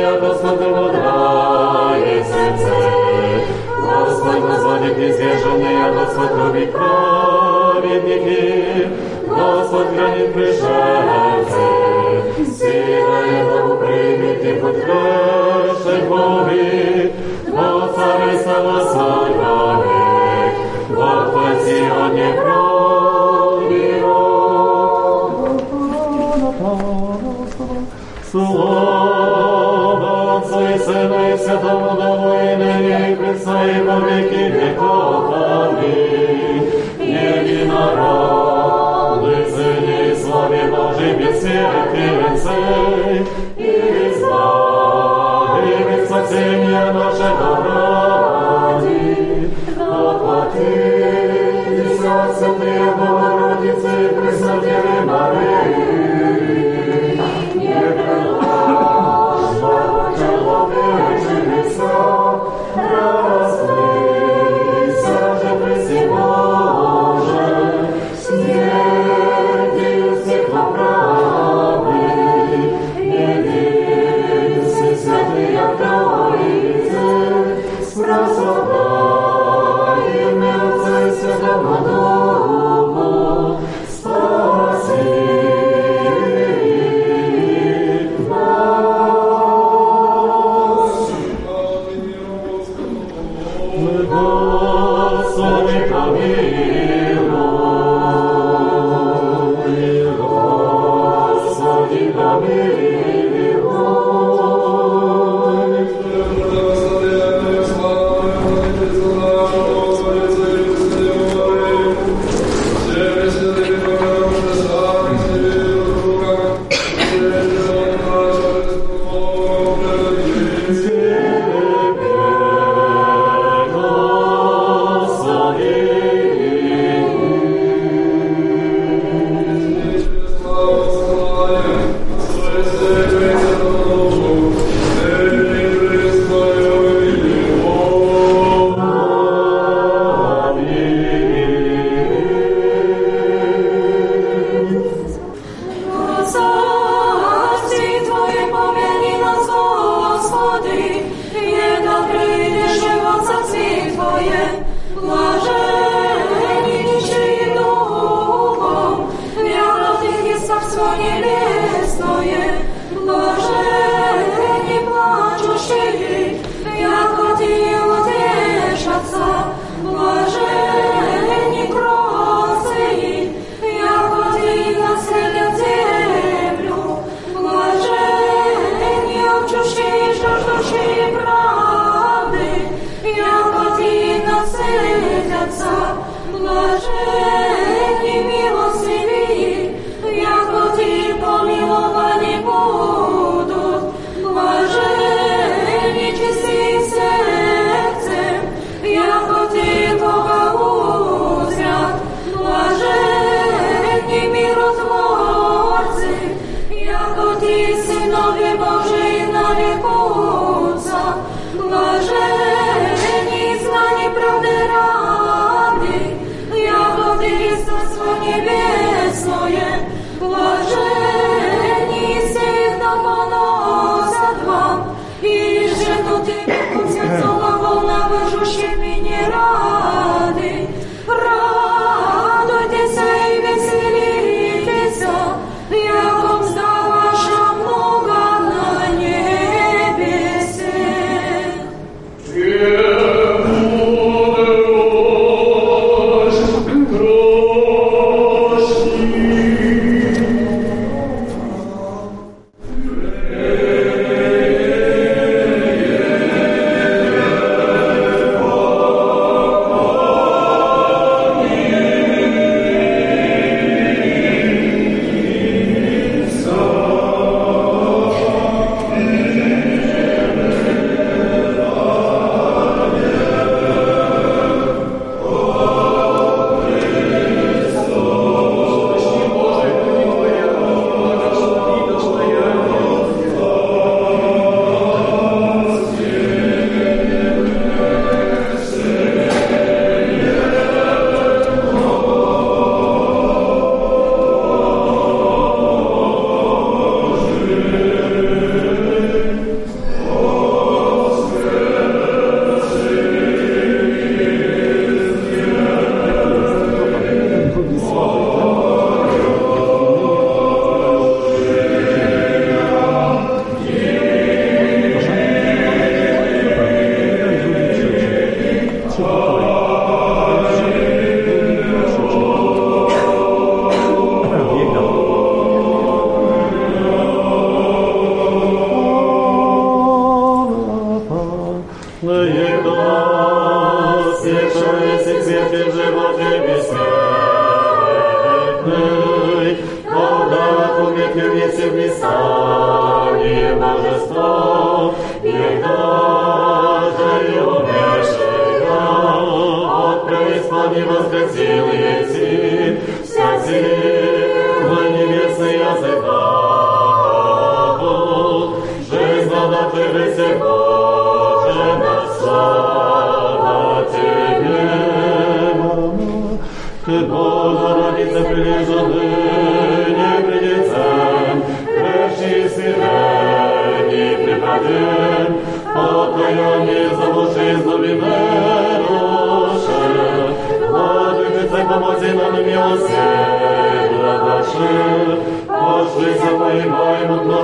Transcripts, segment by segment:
я Господу водрае сердце. Господь, Господи, издержанный, я Господь любит праведники. Господь хранит пришельцы. Сила Его примет и путь грешной Божий. Во царь сама сальвавек, во пансионе. Слово Twoje powieki wieku.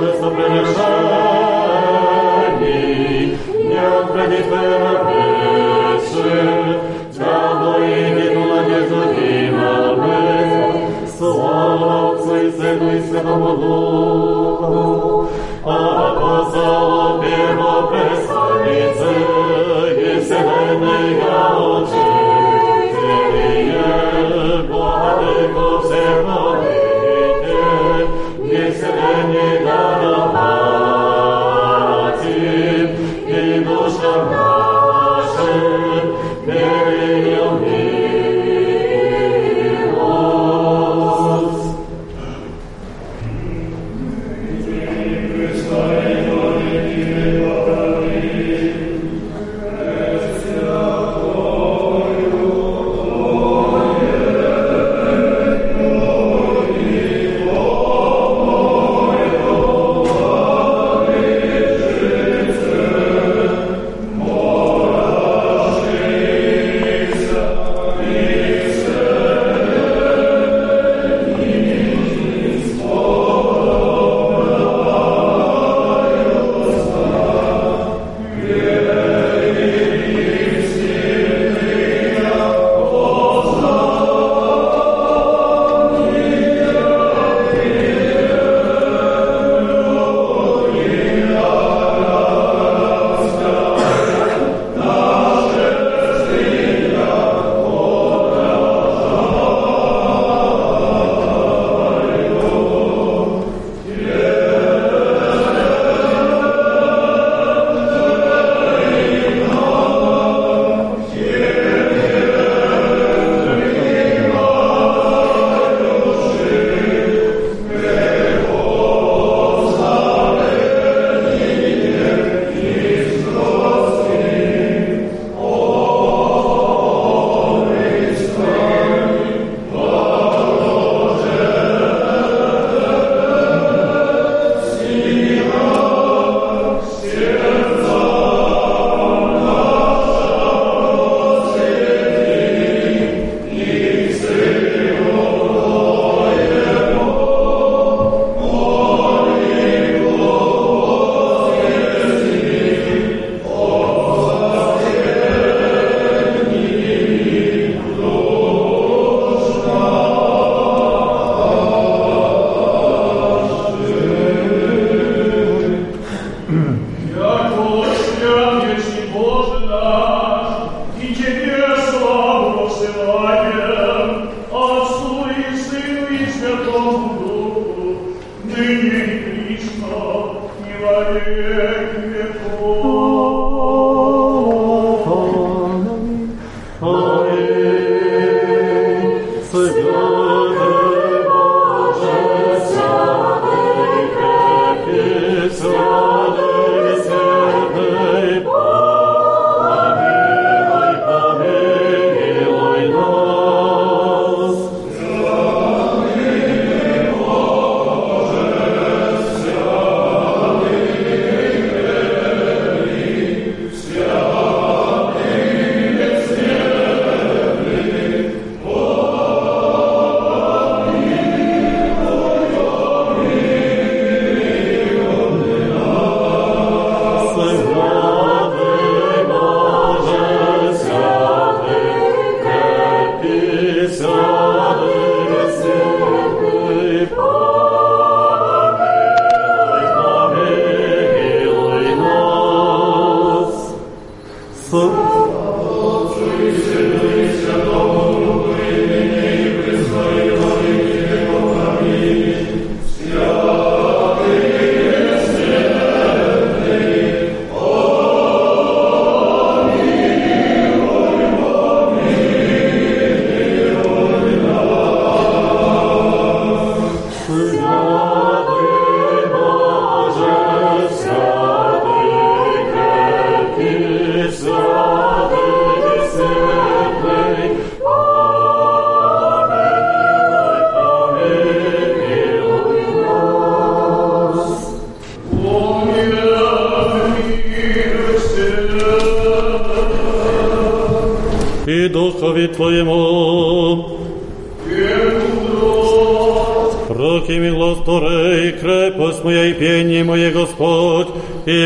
Niech se nie da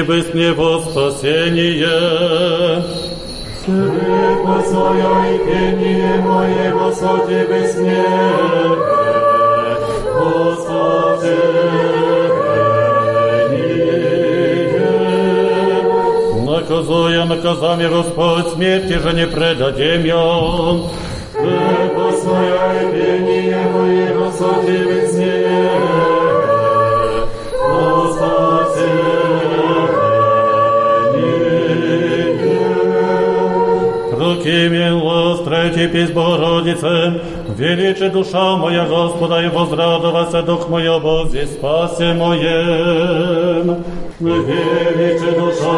небес него спасение. Света своя и пение моего со тебе смерти, Господи, Наказуя наказами Господь смерти же не предадим я. Света своя и пение моего со тебе Руки милостречи пись Богородице, величи душа моя Господа, и возрадовался дух мой о Бозе спасе моем. Величи душа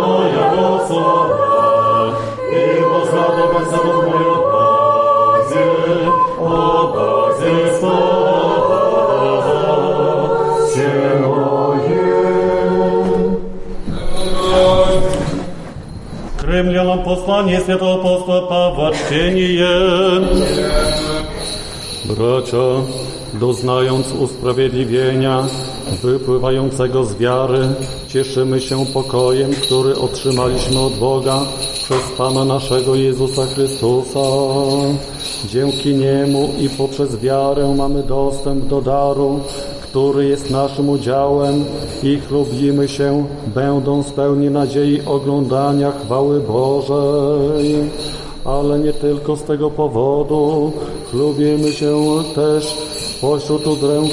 моя Господа, и возрадовался дух мой о Бозе, о Бозе спасе моем. Римлянам послание святого апостола Павła czczenie. Bracia, doznając usprawiedliwienia wypływającego z wiary, cieszymy się pokojem, który otrzymaliśmy od Boga przez Pana naszego Jezusa Chrystusa. Dzięki Niemu i poprzez wiarę mamy dostęp do daru, który jest naszym udziałem i chlubimy się, będąc pełni nadziei oglądania chwały Bożej. Ale nie tylko z tego powodu chlubimy się też pośród udręk,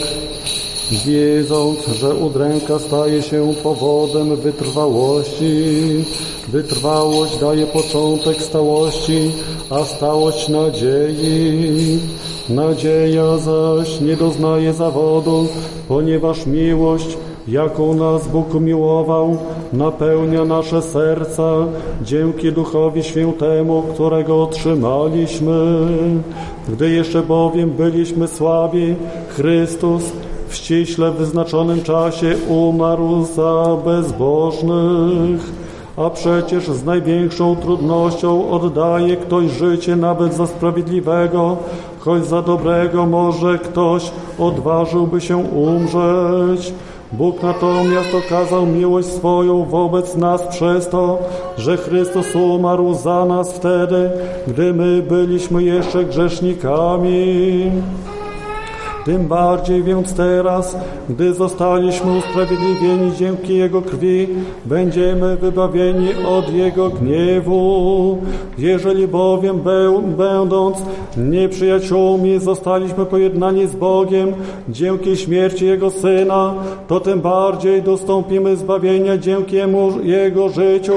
wiedząc, że udręka staje się powodem wytrwałości. Wytrwałość daje początek stałości, a stałość nadziei. Nadzieja zaś nie doznaje zawodu, ponieważ miłość, jaką nas Bóg umiłował, napełnia nasze serca dzięki Duchowi Świętemu, którego otrzymaliśmy. Gdy jeszcze bowiem byliśmy słabi, Chrystus w ściśle wyznaczonym czasie umarł za bezbożnych. A przecież z największą trudnością oddaje ktoś życie nawet za sprawiedliwego, choć za dobrego może ktoś odważyłby się umrzeć. Bóg natomiast okazał miłość swoją wobec nas przez to, że Chrystus umarł za nas wtedy, gdy my byliśmy jeszcze grzesznikami. Tym bardziej więc teraz, gdy zostaliśmy usprawiedliwieni dzięki Jego krwi, będziemy wybawieni od Jego gniewu. Jeżeli bowiem będąc nieprzyjaciółmi zostaliśmy pojednani z Bogiem dzięki śmierci Jego Syna, to tym bardziej dostąpimy zbawienia dzięki Jego życiu,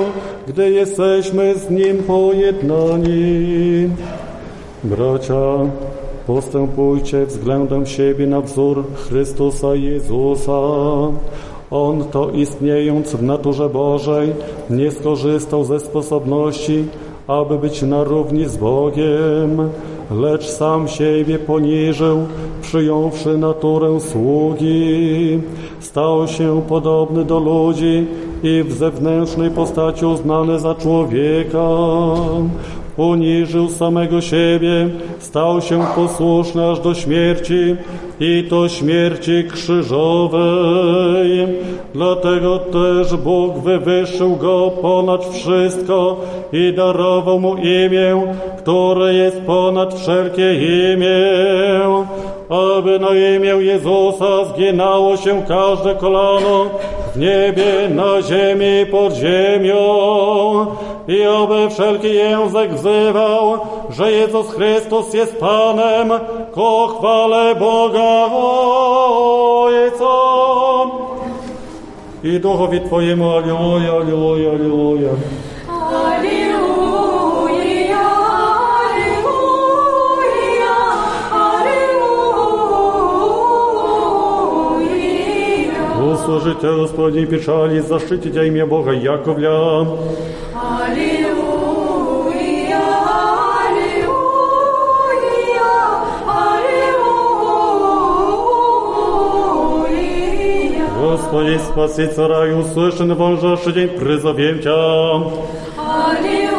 gdy jesteśmy z Nim pojednani. Bracia, Postępujcie względem siebie na wzór Chrystusa Jezusa. On to istniejąc w naturze Bożej nie skorzystał ze sposobności, aby być na równi z Bogiem, lecz sam siebie poniżył, przyjąwszy naturę sługi. Stał się podobny do ludzi i w zewnętrznej postaci uznany za człowieka uniżył samego siebie, stał się posłuszny aż do śmierci i to śmierci krzyżowej. Dlatego też Bóg wywyższył go ponad wszystko i darował mu imię, które jest ponad wszelkie imię, aby na imię Jezusa zginało się każde kolano w niebie, na ziemi, pod ziemią i oby wszelki język wzywał, że Jezus Chrystus jest Panem, ku chwale Boga Ojca. I duchowi Twojemu, aleluja, aleluja, aleluja. услужите, Господи, печали, защитите имя Бога Яковля. Аллилуйя, аллилуйя, аллилуйя. Господи, спаси царя и услышан вожжаший день, призовем Тебя. Аллилуйя.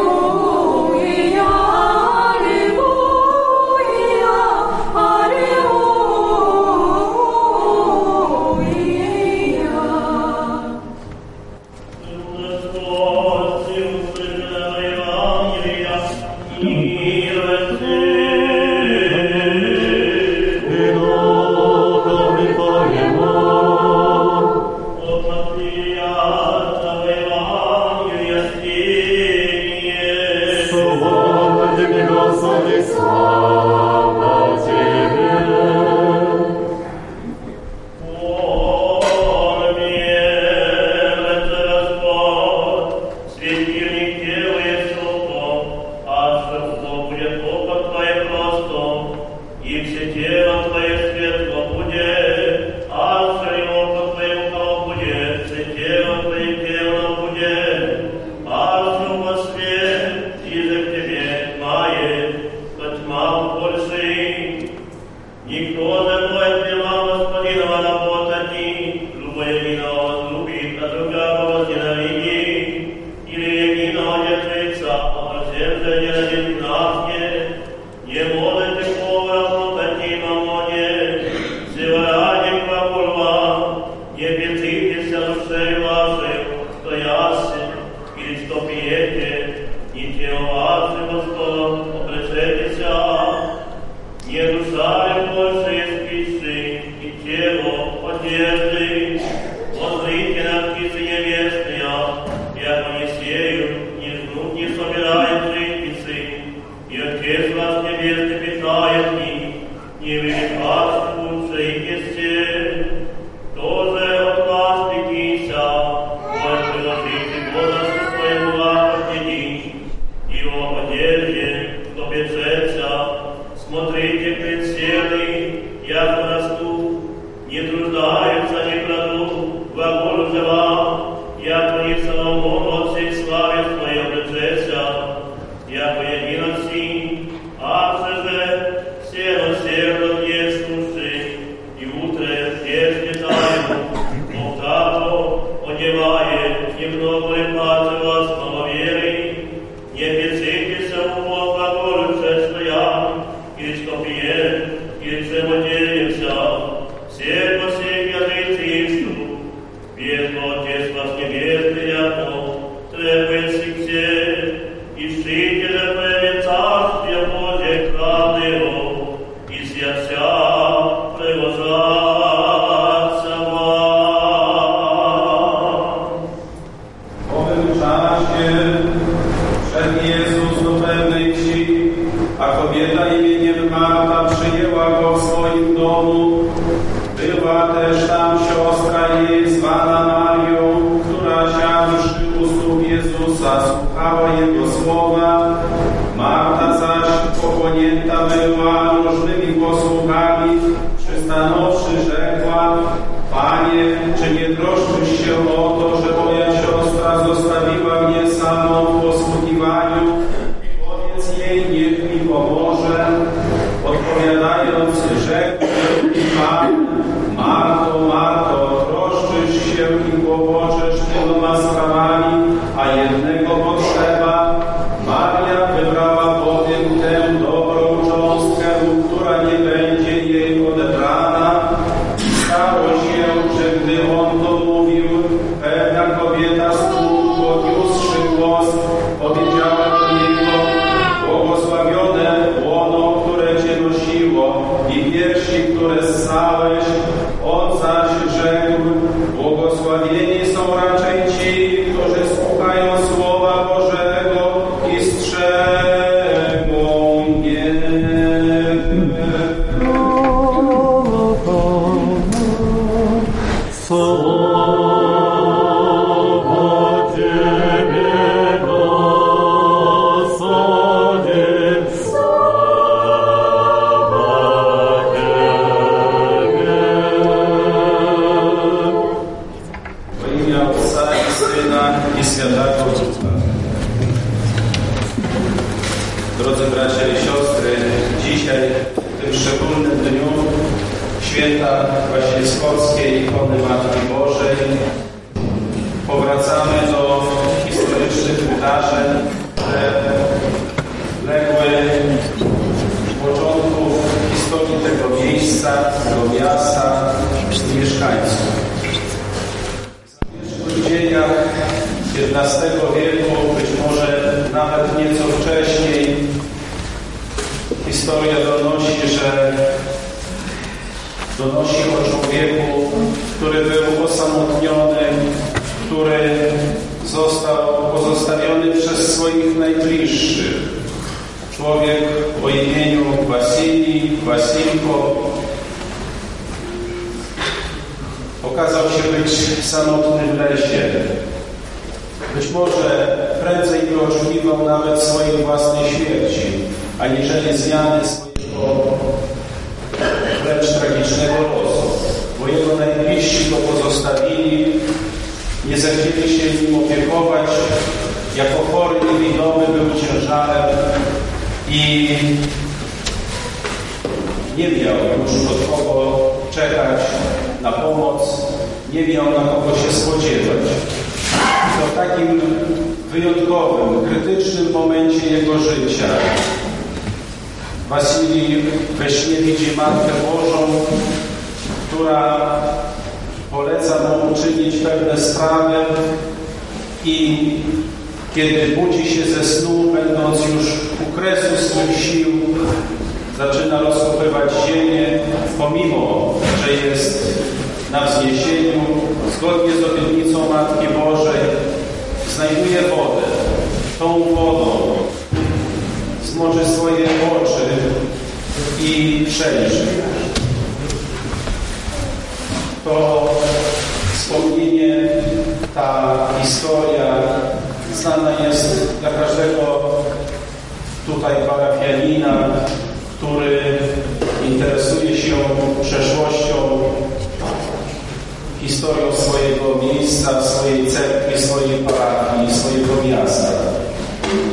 Historią swojego miejsca, swojej cerkwi, swojej parafii, swojego miasta.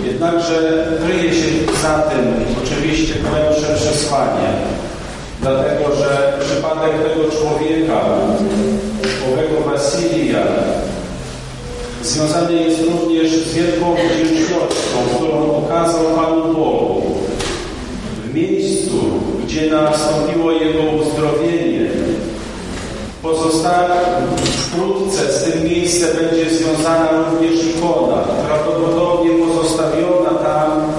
Jednakże kryje się za tym oczywiście głębsze przesłanie, dlatego że przypadek tego człowieka, owego Wasilia, związany jest również z wielką wdzięcznością, którą okazał Panu Bogu. W miejscu, gdzie nastąpiło jego uzdrowienie, pozostała wkrótce z tym miejscem będzie związana również ikona, prawdopodobnie pozostawiona tam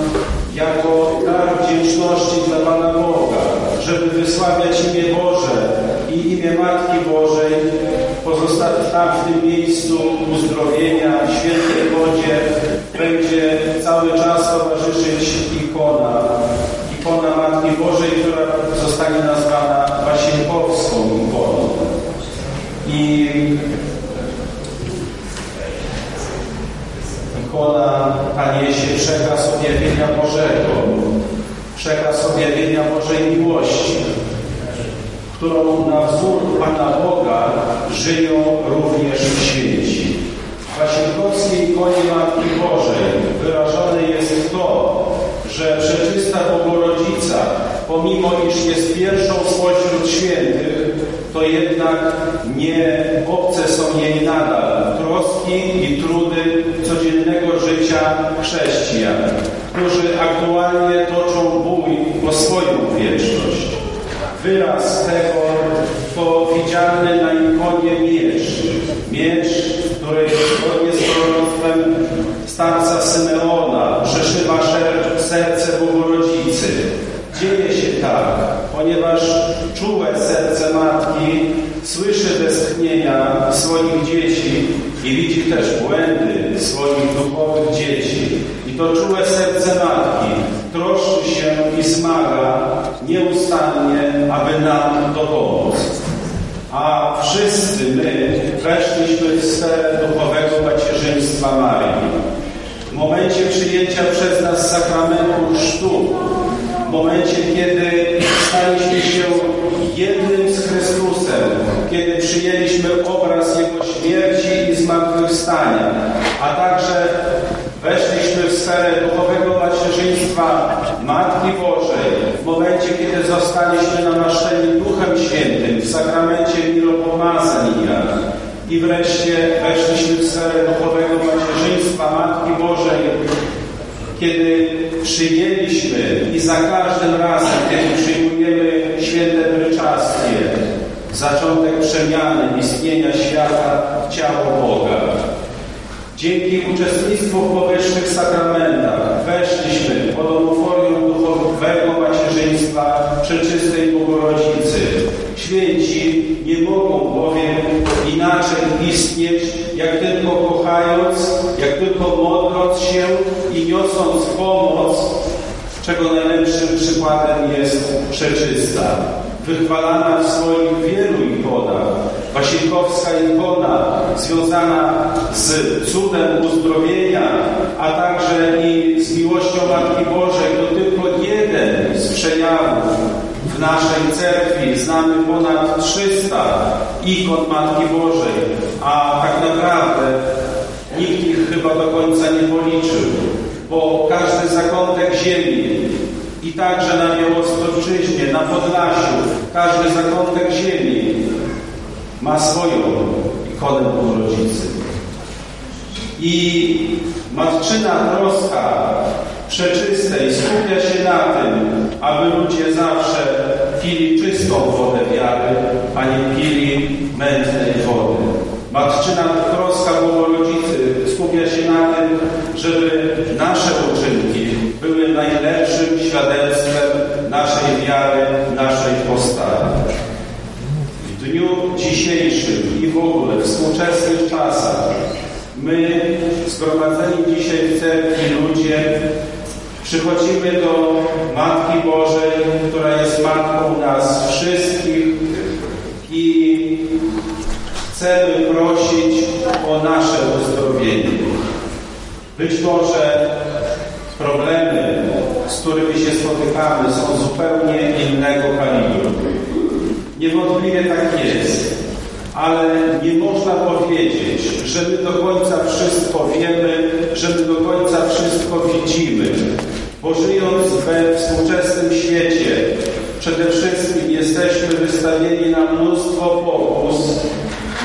jako dar wdzięczności dla Pana Boga, żeby wysławiać imię Boże i imię Matki Bożej, pozostawić tam w tym miejscu uzdrowienia, świętej wodzie będzie cały czas towarzyszyć ikona, ikona Matki Bożej, ta niesie przekaz objawienia Bożego, przekaz objawienia Bożej miłości, którą na wzór Pana Boga żyją również święci. W Wasienkowskiej ikonie Matki Bożej wyrażone jest to, że przeczysta Bogorodzica, pomimo iż jest pierwszą spośród świętych, to jednak nie obce są jej nadal troski i trudy codziennego życia chrześcijan, którzy aktualnie toczą bój o swoją wieczność. Wyraz tego to widzialny na ikonie miecz. Miecz, który zgodnie z proroctwem starca Symeona przeszywa serce Bogorodzicy. Dzieje się tak, ponieważ czułe serce matki słyszy westchnienia swoich dzieci i widzi też błędy swoich duchowych dzieci. I to czułe serce matki troszczy się i zmaga nieustannie, aby nam dopomóc. A wszyscy my weszliśmy w sferę duchowego macierzyństwa Marii. W momencie przyjęcia przez nas sakramentu chrztu, w momencie, kiedy staliśmy się jednym z Chrystusem, kiedy przyjęliśmy obraz Jego śmierci i zmartwychwstania, duchowego macierzyństwa Matki Bożej w momencie, kiedy zostaliśmy namaszczeni Duchem Świętym w sakramencie miropomazania i wreszcie weszliśmy w sferę duchowego macierzyństwa Matki Bożej, kiedy przyjęliśmy i za każdym razem, kiedy przyjmujemy święte bryczastie, zaczątek przemiany istnienia świata w ciało Boga. Dzięki uczestnictwu w powyższych sakramentach weszliśmy pod omoforium duchowego macierzyństwa Przeczystej Bogorodzicy. Święci nie mogą bowiem inaczej istnieć, jak tylko kochając, jak tylko modląc się i niosąc pomoc, czego najlepszym przykładem jest Przeczysta wychwalana w swoich wielu ikonach. Wasienkowska ikona związana z cudem uzdrowienia, a także i z miłością Matki Bożej, to tylko jeden z przejawów w naszej cerkwi. Znamy ponad 300 ikon Matki Bożej, a tak naprawdę nikt ich chyba do końca nie policzył, bo każdy zakątek ziemi i także na Białostoczyźnie, na Podlasiu, każdy zakątek ziemi ma swoją ikonę Bogorodzicy. I matczyna troska przeczystej skupia się na tym, aby ludzie zawsze pili czystą wodę wiary, a nie pili mętnej wody. Matczyna troska Bogorodzicy skupia się na tym, żeby nasze uczynki były najlepszym świadectwem naszej wiary, naszej postawy. W dniu dzisiejszym i w ogóle w współczesnych czasach my, zgromadzeni dzisiaj w cerkwi ludzie, przychodzimy do Matki Bożej, która jest Matką nas wszystkich i chcemy prosić o nasze uzdrowienie. Być może problemy, z którymi się spotykamy, są zupełnie innego kalibru. Niewątpliwie tak jest, ale nie można powiedzieć, że my do końca wszystko wiemy, że my do końca wszystko widzimy. Bo żyjąc we współczesnym świecie, przede wszystkim jesteśmy wystawieni na mnóstwo pokus,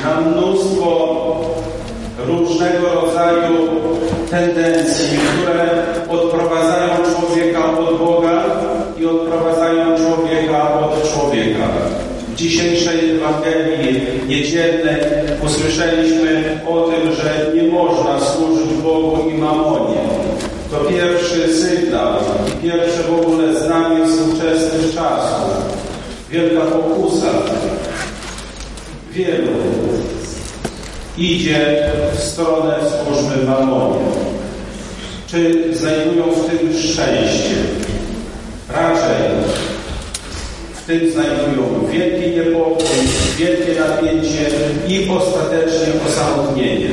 na mnóstwo różnego rodzaju tendencji, które odprowadzają człowieka od Boga i odprowadzają człowieka od człowieka. W dzisiejszej Ewangelii niedzielnej usłyszeliśmy o tym, że nie można służyć Bogu i mamonie. Pierwsze w ogóle znamie współczesnych czasów. Wielka pokusa. Wielu idzie w stronę służby mamonie. Czy znajdują w tym szczęście? Raczej w tym znajdują wielki niepokój, wielkie napięcie i ostatecznie osamotnienie.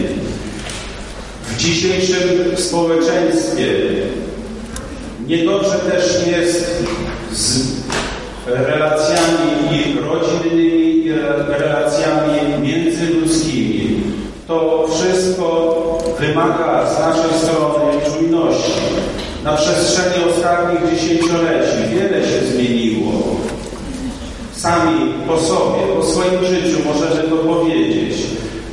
W dzisiejszym społeczeństwie niedobrze też jest z relacjami i rodzinnymi, i relacjami międzyludzkimi. To wszystko wymaga z naszej strony czujności. Na przestrzeni ostatnich dziesięcioleci wiele się zmieniło. Sami po sobie, po swoim życiu możemy to powiedzieć,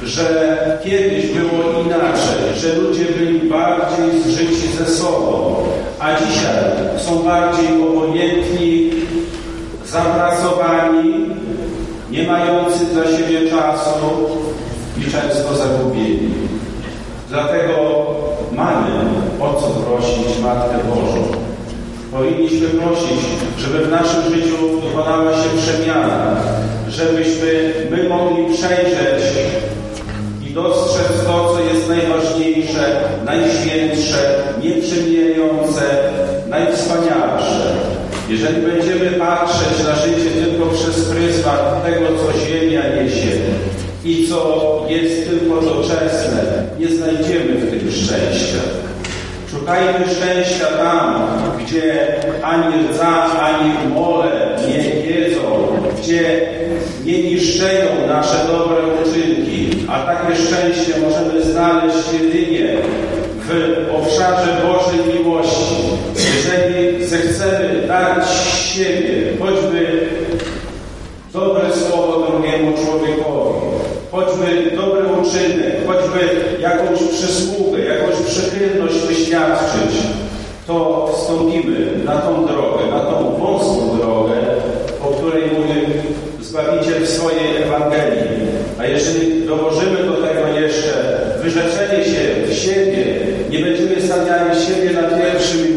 że kiedyś było inaczej, że ludzie byli bardziej zżyci ze sobą, a dzisiaj są bardziej obojętni, zapracowani, nie mający dla siebie czasu i często zagubieni. Dlatego mamy o co prosić Matkę Bożą. Powinniśmy prosić, żeby w naszym życiu dokonała się przemiana, żebyśmy my mogli przejrzeć dostrzec to, co jest najważniejsze, najświętsze, nieprzymijające, najwspanialsze. Jeżeli będziemy patrzeć na życie tylko przez pryzmat tego, co ziemia niesie i co jest tylko doczesne, nie znajdziemy w tym szczęścia. Szukajmy szczęścia tam, gdzie ani rdza, ani mole nie wiedzą, gdzie nie niszczą nasze dobre uczynki, a takie szczęście możemy znaleźć jedynie w obszarze Bożej miłości. Jeżeli zechcemy dać siebie, choćby dobre słowo drugiemu człowiekowi, choćby dobry uczynek, choćby jakąś przysługę, jakąś przychylność wyświadczyć, to wstąpimy na tą drogę, na tą wąską drogę, o której mówił Zbawiciel w swojej Ewangelii. A jeżeli dołożymy do tego jeszcze wyrzeczenie się w siebie, nie będziemy stawiali siebie na pierwszym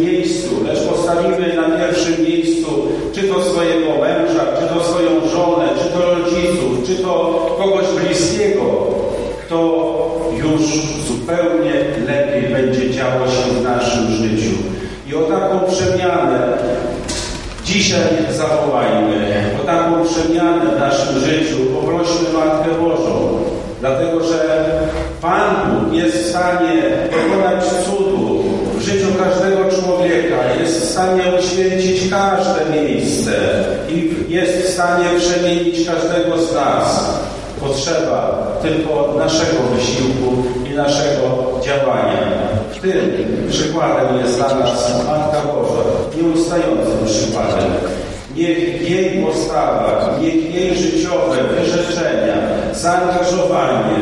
postawimy na pierwszym miejscu czy to swojego męża, czy to swoją żonę, czy to rodziców, czy to kogoś bliskiego, to już zupełnie lepiej będzie działo się w naszym życiu. I o taką przemianę dzisiaj zawołajmy, o taką przemianę w naszym życiu poprośmy Matkę Bożą, dlatego że Pan Bóg jest w stanie dokonać cudu w życiu każdego człowieka, jest w stanie uświęcić każde miejsce i jest w stanie przemienić każdego z nas. Potrzeba tylko naszego wysiłku i naszego działania. Tym przykładem jest dla nas Matka Boża, nieustającym przykładem. Niech jej postawa, niech jej życiowe wyrzeczenia, zaangażowanie,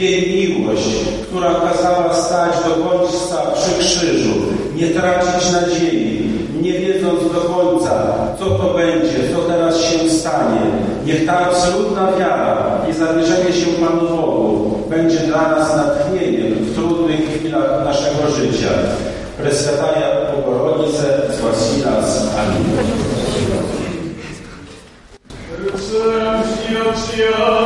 jej miłość, która kazała stać do końca przy krzyżu, nie tracić nadziei, nie wiedząc do końca, co to będzie, co teraz się stanie. Niech ta absolutna wiara i zawierzenie się Panu Bogu będzie dla nas natchnieniem w trudnych chwilach naszego życia. Presjataja Bogorodice, spasi nas. Amen. Przyjaciół,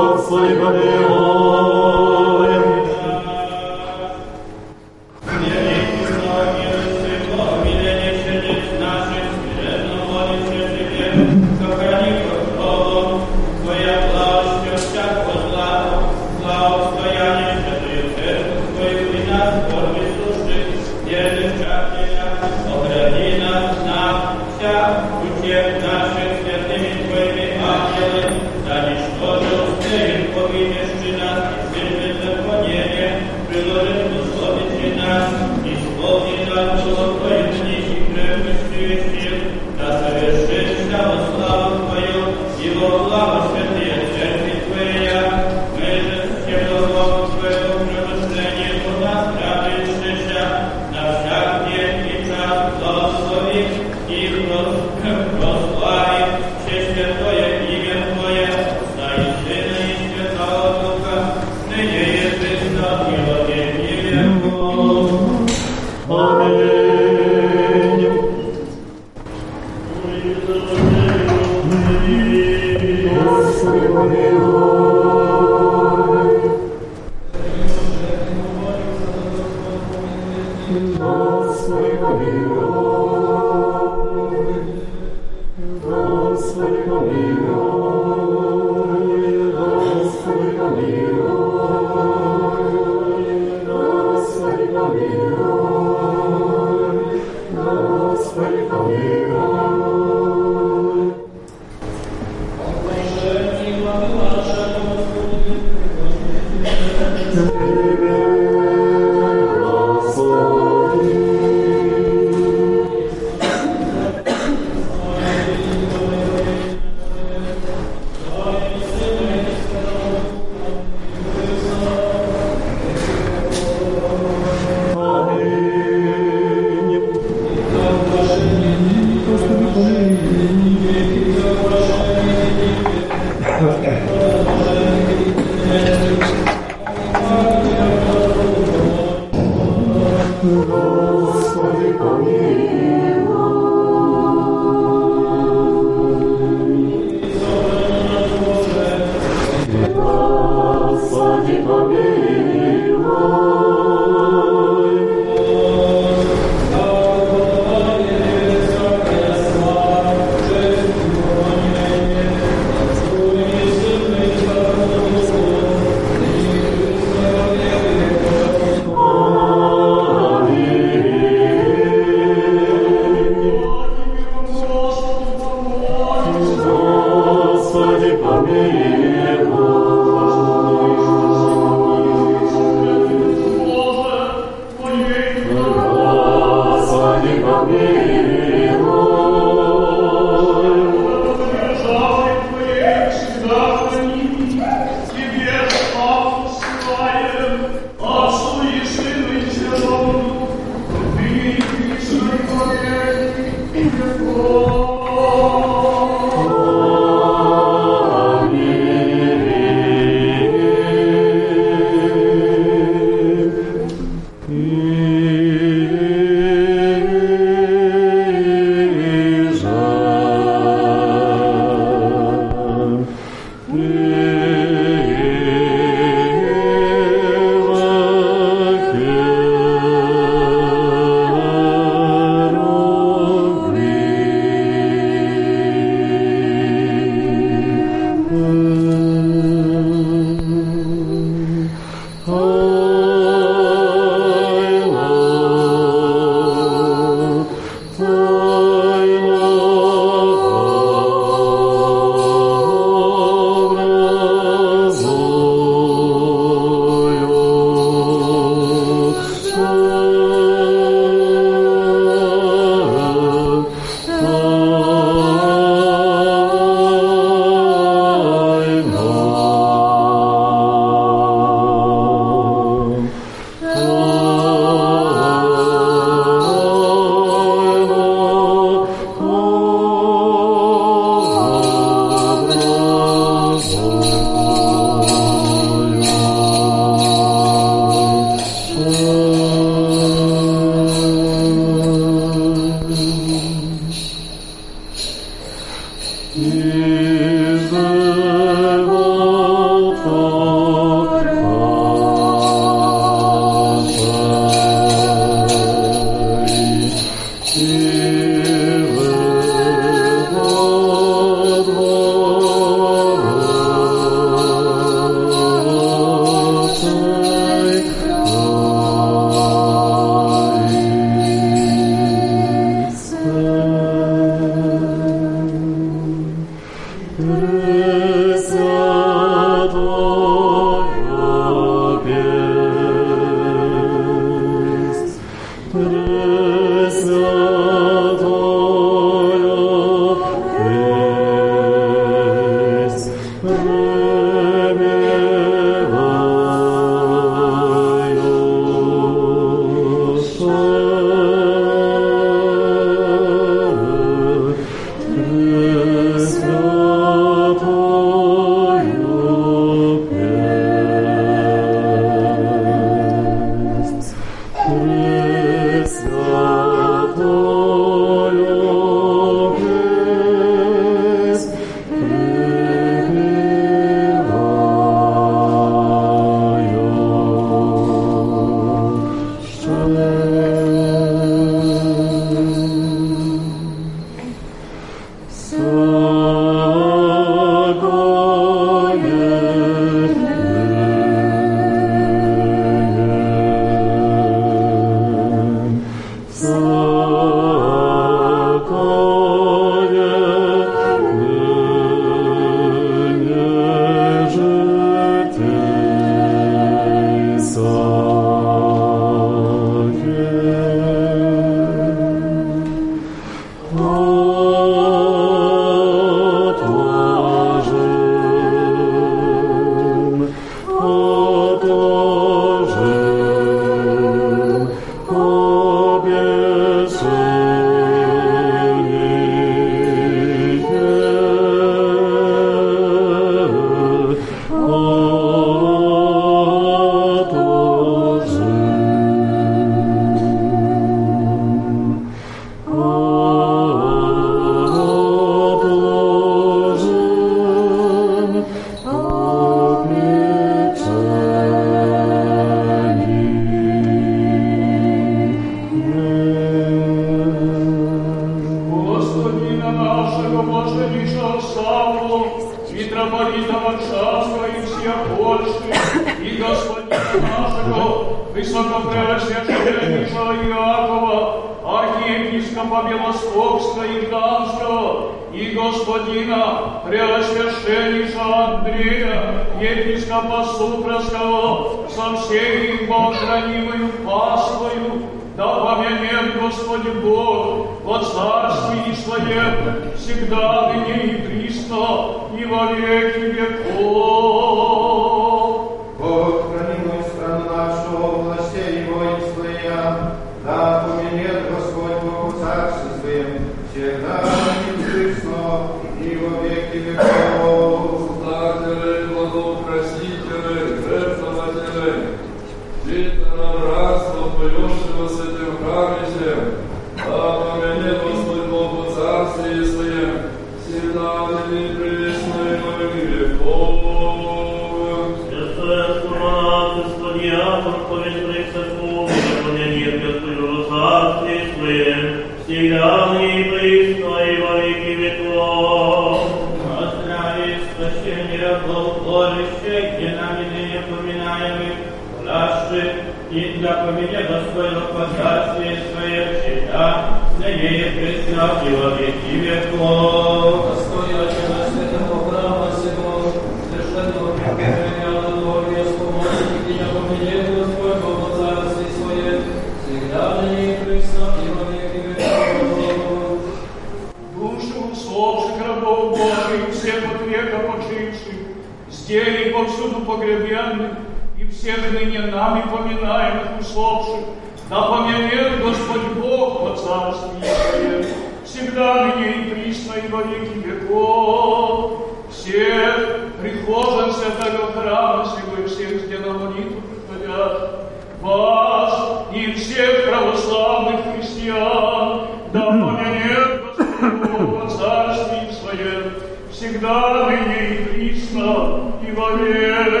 веки веков. Всех прихожан святого храма сего и всех на молитву приходят вас и всех православных христиан, да поменет Господь во Царстве Своем всегда ныне и присно и во век.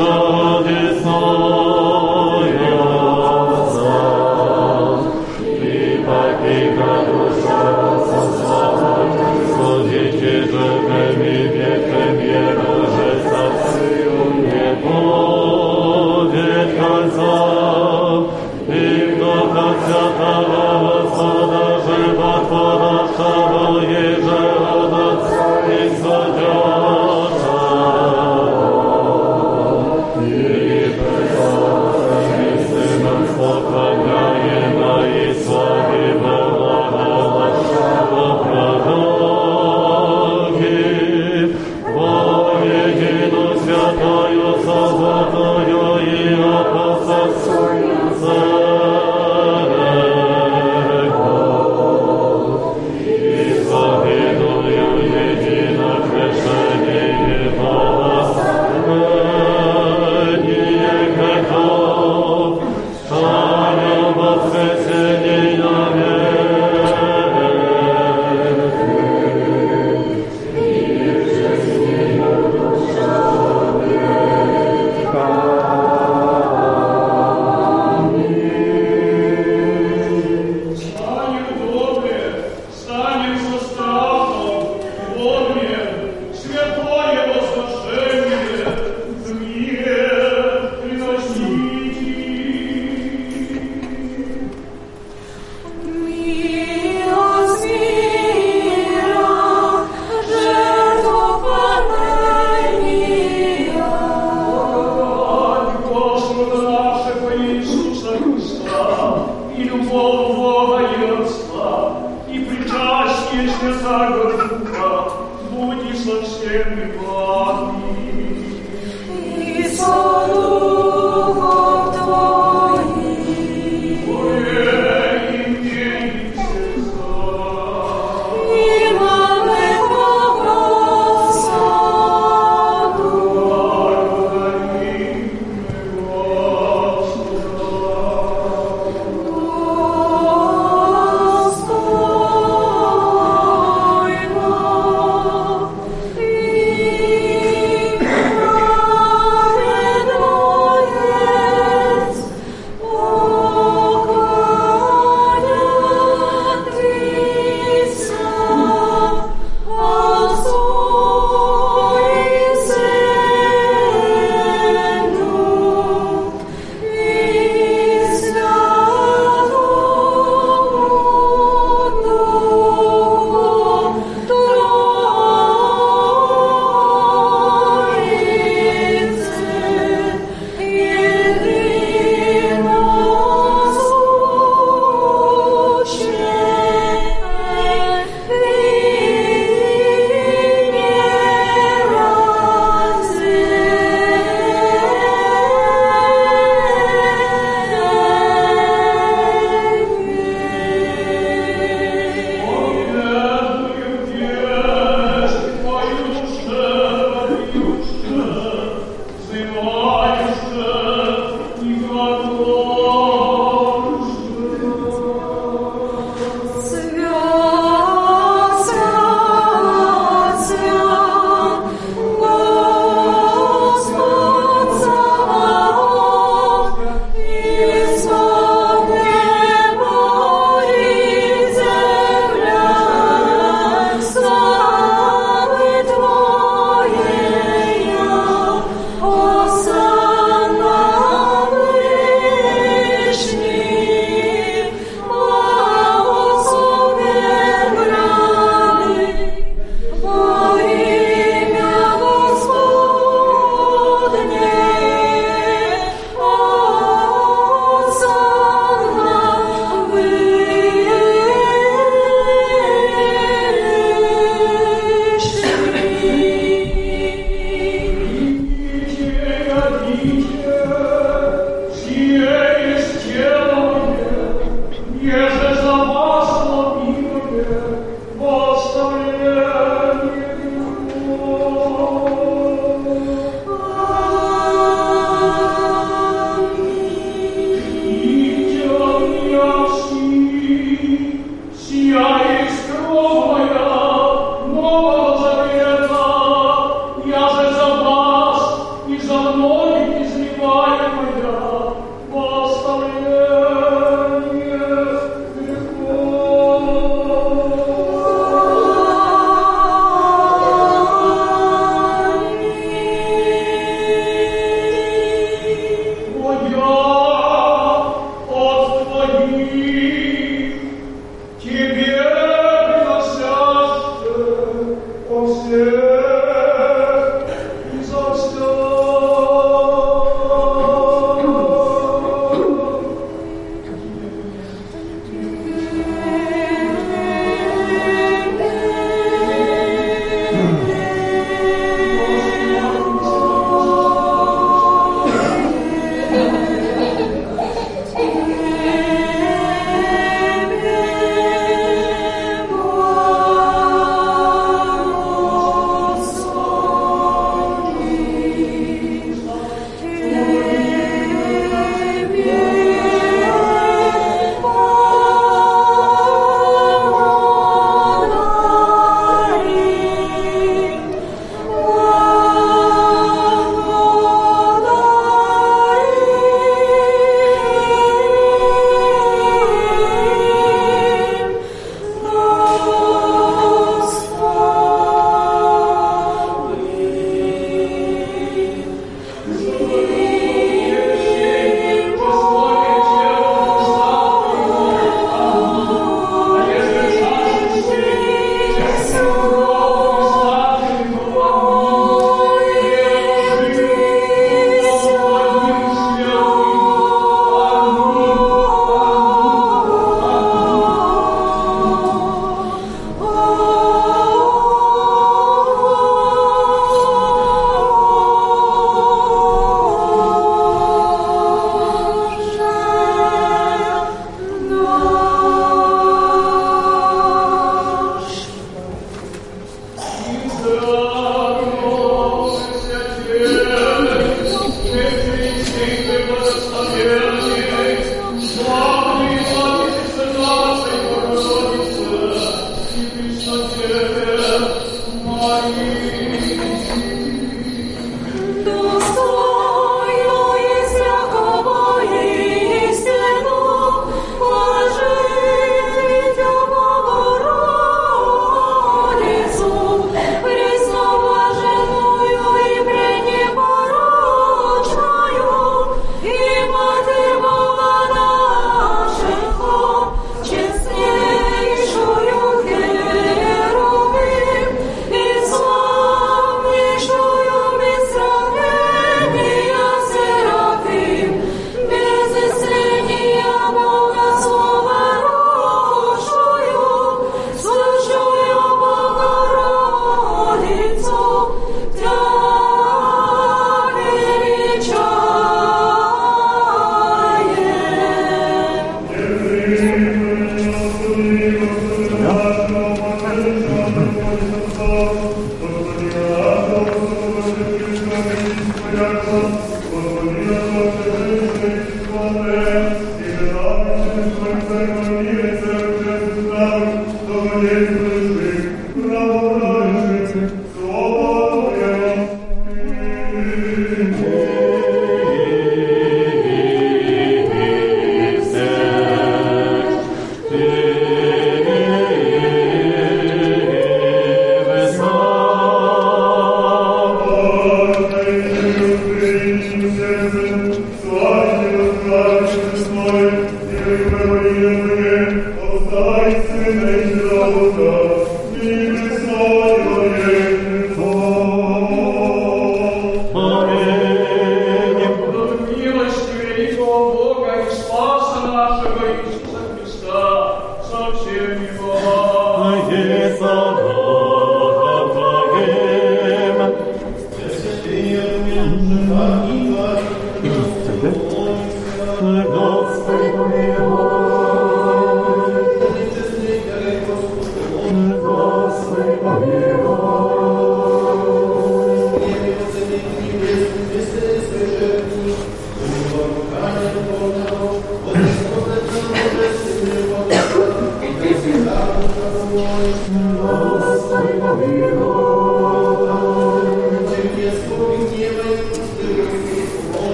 Christus.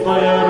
Twoje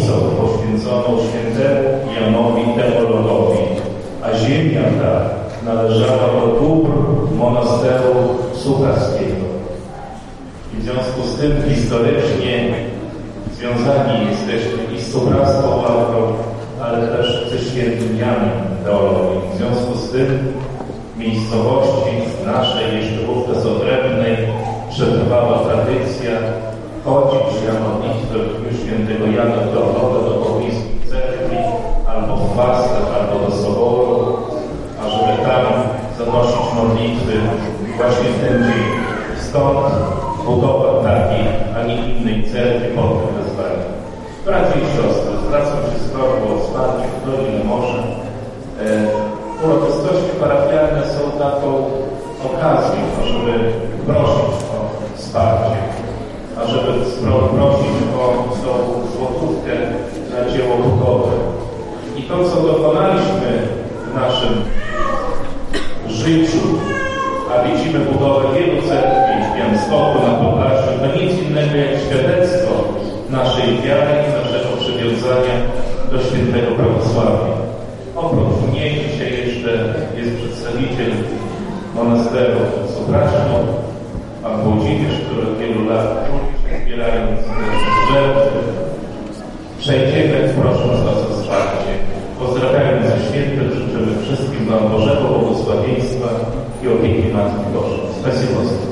z kaplicą poświęconą świętemu Janowi Teologowi, a ziemia ta należała do dóbr monasteru Sucharskiego. W związku z tym historycznie związani jesteśmy i z Supraską Walką, ale też ze świętym Janem Teologiem. W związku z tym miejscowości naszej, jeszcze wówczas odrębnej, przetrwała tradycja chodzić na modlitwę w świętego Jana Teologa do pobliskiej cerkwi, albo w Waskach, albo do soboru, ażeby tam zanosić modlitwy właśnie w ten dzień. Stąd budowa takiej, a nie innej cerkwi pod tym wezwaniem. Bracia i siostry, zwracam się z prośbą o wsparcie, kto ile może. E, uroczystości parafialne są taką okazją, ażeby prosić o wsparcie, prosić o tą złotówkę na dzieło budowy. I to, co dokonaliśmy w naszym życiu, a widzimy budowę wielu cerkwi w Białymstoku, na Podlasiu, to nic innego jak świadectwo naszej wiary i naszego przywiązania do świętego prawosławia. Oprócz mnie dzisiaj jeszcze jest przedstawiciel monasteru Sobraczno, pan Włodzimierz, który od wielu lat zbierając żertwy. Przejdziemy, prosząc Was o wsparcie. Pozdrawiając ze świętym, życzymy wszystkim Wam Bożego błogosławieństwa i opieki Matki Bożej. Spasibo.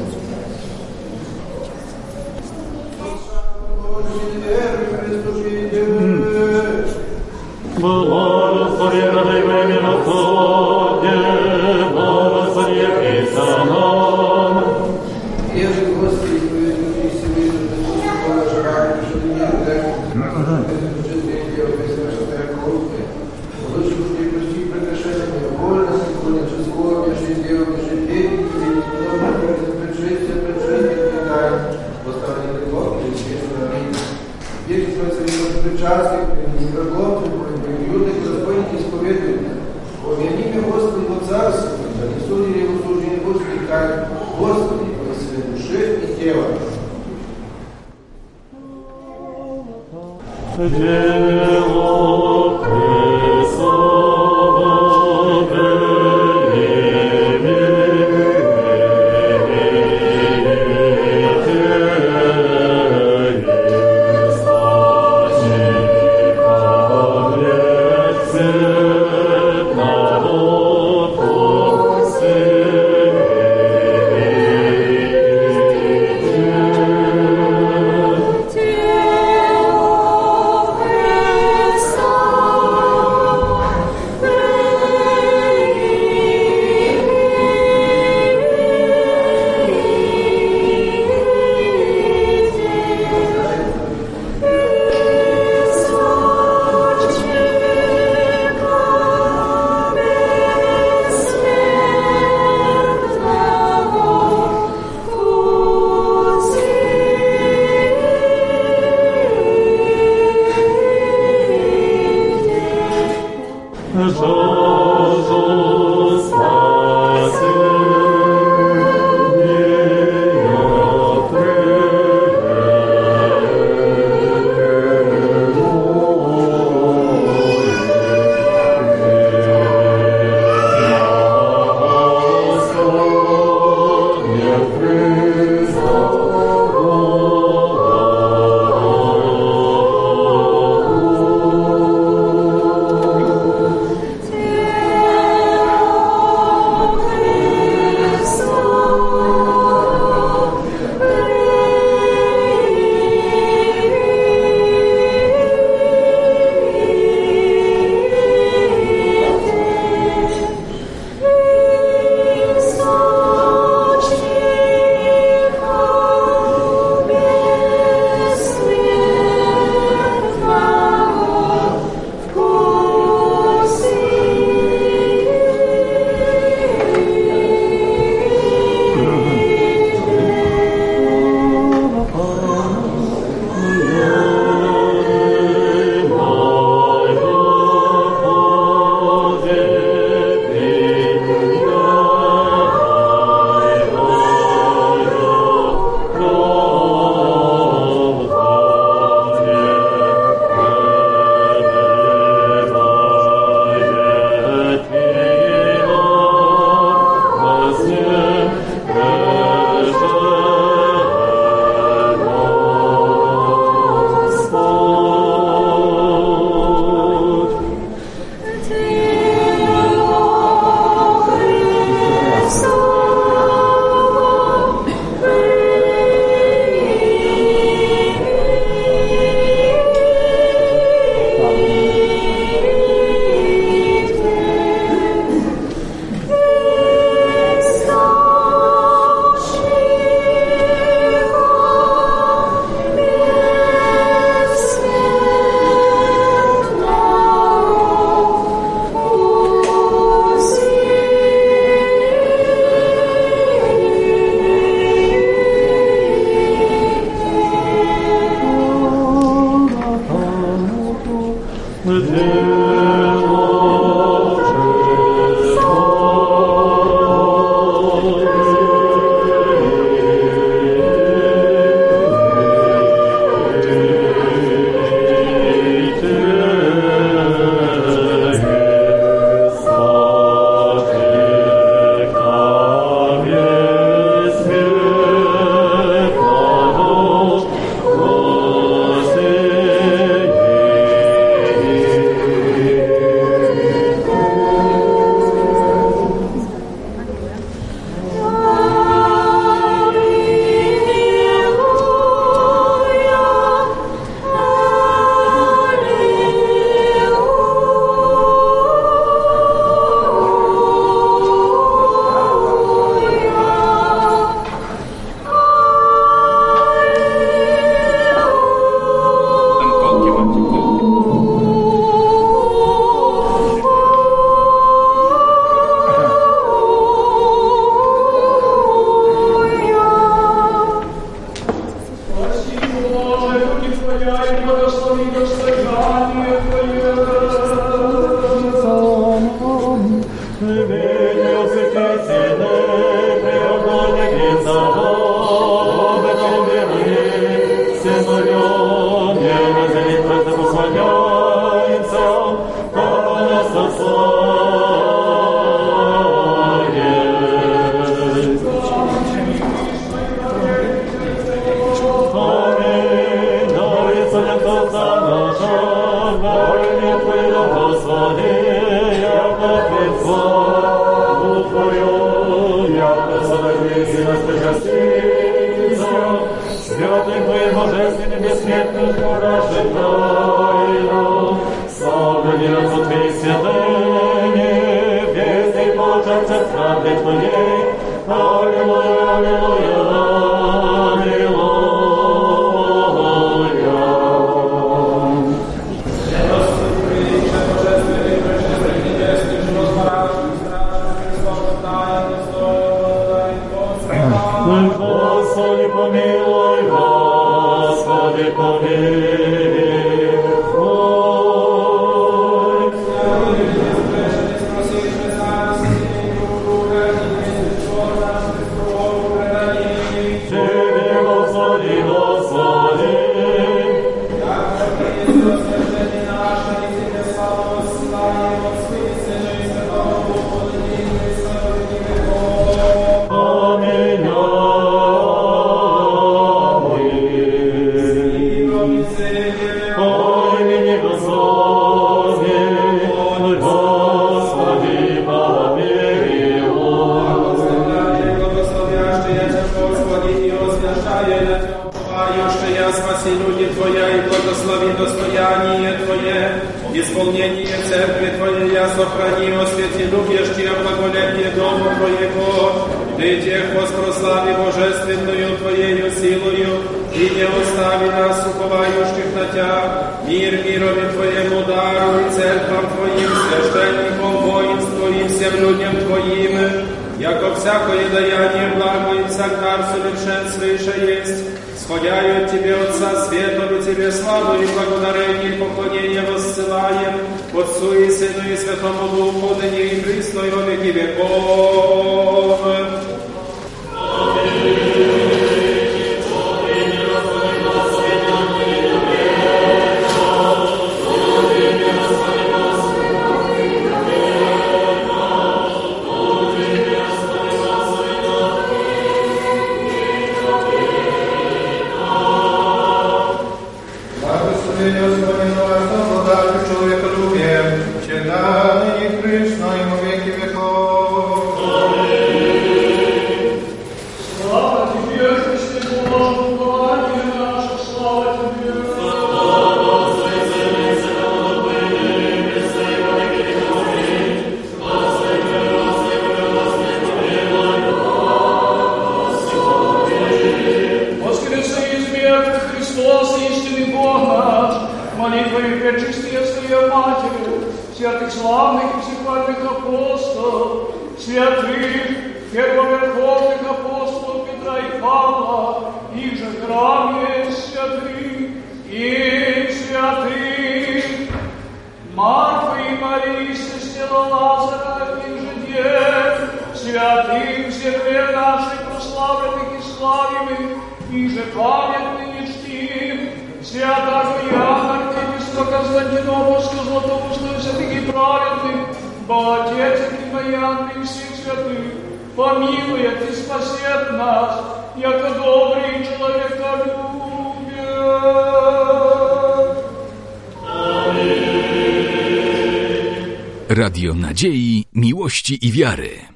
Miłości